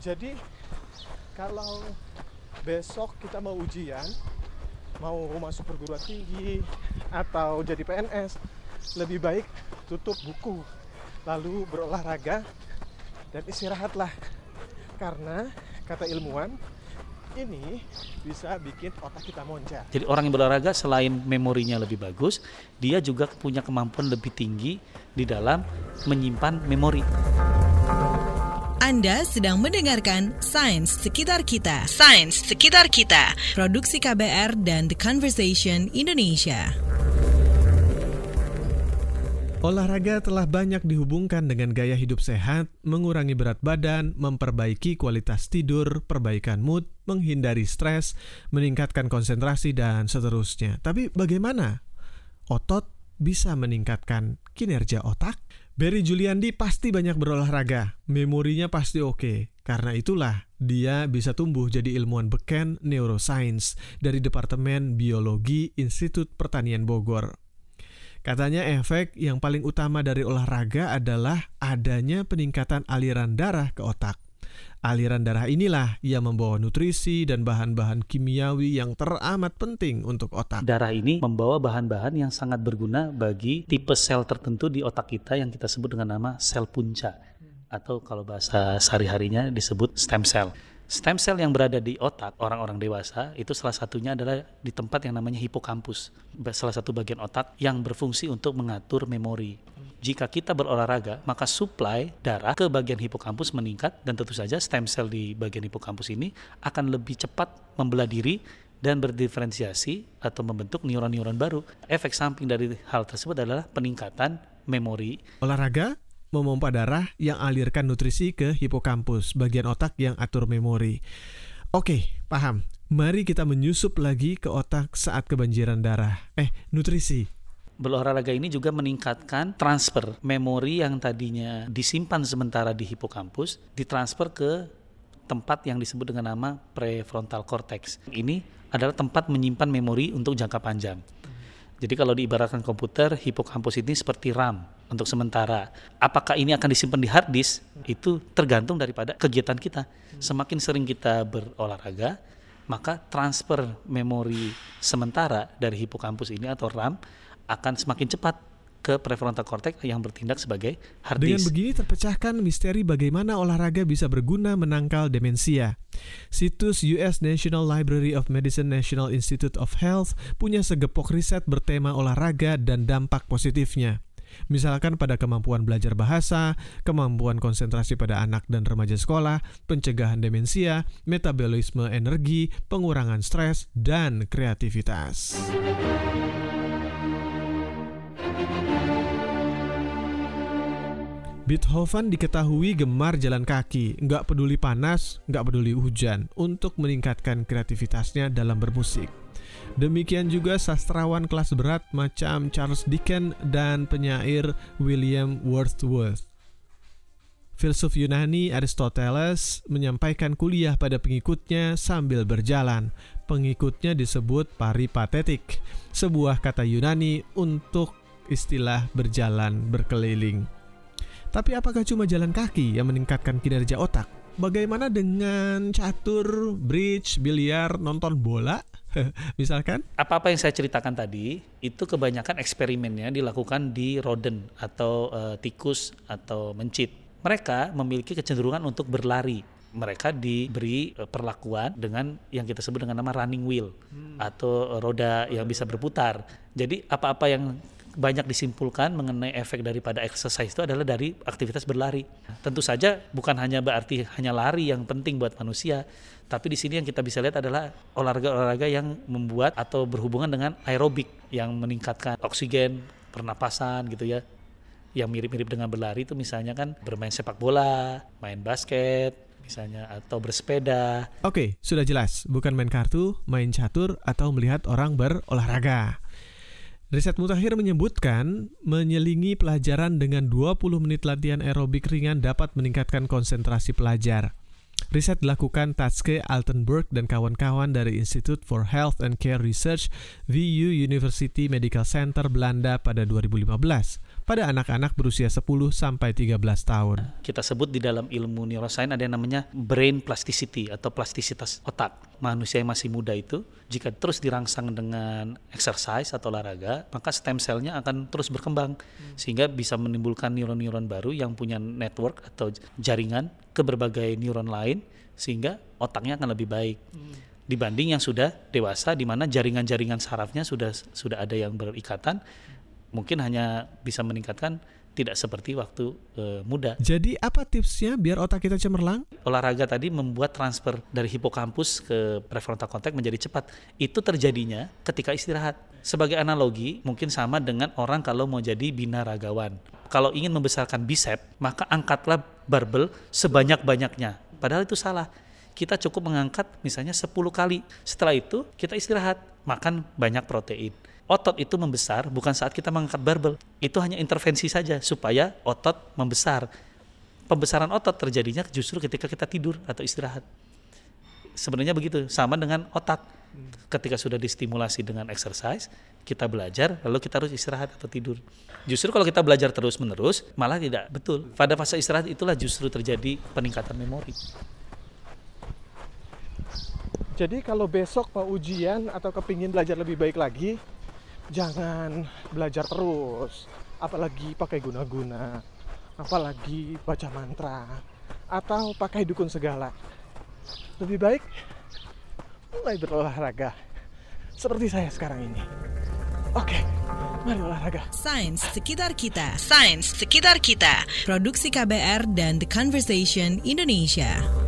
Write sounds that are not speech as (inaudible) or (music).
Jadi kalau besok kita mau ujian, mau masuk perguruan tinggi atau jadi PNS, lebih baik tutup buku, lalu berolahraga dan istirahatlah. Karena kata ilmuwan, ini bisa bikin otak kita moncer. Jadi orang yang berolahraga selain memorinya lebih bagus, dia juga punya kemampuan lebih tinggi di dalam menyimpan memori. Anda sedang mendengarkan Sains Sekitar Kita. Sains Sekitar Kita. Produksi KBR dan The Conversation Indonesia. Olahraga telah banyak dihubungkan dengan gaya hidup sehat, mengurangi berat badan, memperbaiki kualitas tidur, perbaikan mood, menghindari stres, meningkatkan konsentrasi, dan seterusnya. Tapi bagaimana? Otot bisa meningkatkan kinerja otak? Barry Juliandi pasti banyak berolahraga, memorinya pasti oke. Karena itulah dia bisa tumbuh jadi ilmuwan beken neuroscience dari Departemen Biologi Institut Pertanian Bogor. Katanya efek yang paling utama dari olahraga adalah adanya peningkatan aliran darah ke otak. Aliran darah inilah yang membawa nutrisi dan bahan-bahan kimiawi yang teramat penting untuk otak. Darah ini membawa bahan-bahan yang sangat berguna bagi tipe sel tertentu di otak kita yang kita sebut dengan nama sel punca atau kalau bahasa sehari-harinya disebut stem cell. Stem cell yang berada di otak orang-orang dewasa itu salah satunya adalah di tempat yang namanya hipokampus, salah satu bagian otak yang berfungsi untuk mengatur memori. Jika kita berolahraga, maka suplai darah ke bagian hipokampus meningkat dan tentu saja stem cell di bagian hipokampus ini akan lebih cepat membelah diri dan berdiferensiasi atau membentuk neuron-neuron baru. Efek samping dari hal tersebut adalah peningkatan memori. Olahraga memompa darah yang alirkan nutrisi ke hipokampus, bagian otak yang atur memori. Oke, paham. Mari kita menyusup lagi ke otak saat kebanjiran darah. Eh, nutrisi. Berolahraga ini juga meningkatkan transfer memori yang tadinya disimpan sementara di hipokampus, ditransfer ke tempat yang disebut dengan nama prefrontal cortex. Ini adalah tempat menyimpan memori untuk jangka panjang. Jadi kalau diibaratkan komputer, hipokampus ini seperti RAM untuk sementara. Apakah ini akan disimpan di hard disk? Itu tergantung daripada kegiatan kita. Semakin sering kita berolahraga, maka transfer memori sementara dari hipokampus ini atau RAM akan semakin cepat ke prefrontal cortex yang bertindak sebagai hard disk. Dengan begini terpecahkan misteri bagaimana olahraga bisa berguna menangkal demensia. Situs US National Library of Medicine National Institute of Health punya segepok riset bertema olahraga dan dampak positifnya. Misalkan pada kemampuan belajar bahasa, kemampuan konsentrasi pada anak dan remaja sekolah, pencegahan demensia, metabolisme energi, pengurangan stres, dan kreativitas. Beethoven diketahui gemar jalan kaki, nggak peduli panas, nggak peduli hujan, untuk meningkatkan kreativitasnya dalam bermusik. Demikian juga sastrawan kelas berat macam Charles Dickens dan penyair William Wordsworth. Filsuf Yunani Aristoteles menyampaikan kuliah pada pengikutnya sambil berjalan. Pengikutnya disebut paripatetik, sebuah kata Yunani untuk istilah berjalan berkeliling. Tapi apakah cuma jalan kaki yang meningkatkan kinerja otak? Bagaimana dengan catur, bridge, biliar, nonton bola? (laughs) Misalkan? Apa-apa yang saya ceritakan tadi, itu kebanyakan eksperimennya dilakukan di rodent atau uh, tikus atau mencit. Mereka memiliki kecenderungan untuk berlari. Mereka diberi uh, perlakuan dengan yang kita sebut dengan nama running wheel hmm. atau roda yang bisa berputar. Jadi apa-apa yang banyak disimpulkan mengenai efek daripada exercise itu adalah dari aktivitas berlari. Tentu saja bukan hanya berarti hanya lari yang penting buat manusia, tapi di sini yang kita bisa lihat adalah olahraga-olahraga yang membuat atau berhubungan dengan aerobik yang meningkatkan oksigen, pernapasan gitu ya. Yang mirip-mirip dengan berlari itu misalnya kan bermain sepak bola, main basket, misalnya atau bersepeda. Oke, sudah jelas, bukan main kartu, main catur atau melihat orang berolahraga. Riset mutakhir menyebutkan menyelingi pelajaran dengan 20 menit latihan aerobik ringan dapat meningkatkan konsentrasi pelajar. Riset dilakukan Tatske Altenburg dan kawan-kawan dari Institute for Health and Care Research VU University Medical Center Belanda pada 2015. Pada anak-anak berusia 10 sampai 13 tahun. Kita sebut di dalam ilmu neuroscience ada yang namanya brain plasticity atau plastisitas otak. Manusia yang masih muda itu jika terus dirangsang dengan exercise atau olahraga, maka stem cell-nya akan terus berkembang sehingga bisa menimbulkan neuron-neuron baru yang punya network atau jaringan ke berbagai neuron lain sehingga otaknya akan lebih baik dibanding yang sudah dewasa di mana jaringan-jaringan sarafnya sudah sudah ada yang berikatan mungkin hanya bisa meningkatkan tidak seperti waktu e, muda. Jadi apa tipsnya biar otak kita cemerlang? Olahraga tadi membuat transfer dari hipokampus ke prefrontal cortex menjadi cepat. Itu terjadinya ketika istirahat. Sebagai analogi, mungkin sama dengan orang kalau mau jadi binaragawan. Kalau ingin membesarkan bicep, maka angkatlah barbel sebanyak-banyaknya. Padahal itu salah kita cukup mengangkat misalnya 10 kali. Setelah itu kita istirahat, makan banyak protein. Otot itu membesar bukan saat kita mengangkat barbel. Itu hanya intervensi saja supaya otot membesar. Pembesaran otot terjadinya justru ketika kita tidur atau istirahat. Sebenarnya begitu, sama dengan otak. Ketika sudah distimulasi dengan exercise, kita belajar, lalu kita harus istirahat atau tidur. Justru kalau kita belajar terus-menerus, malah tidak betul. Pada fase istirahat itulah justru terjadi peningkatan memori. Jadi kalau besok mau ujian atau kepingin belajar lebih baik lagi, jangan belajar terus. Apalagi pakai guna-guna, apalagi baca mantra, atau pakai dukun segala. Lebih baik mulai berolahraga, seperti saya sekarang ini. Oke, mari olahraga. Sains sekitar kita. Sains sekitar kita. Produksi KBR dan The Conversation Indonesia.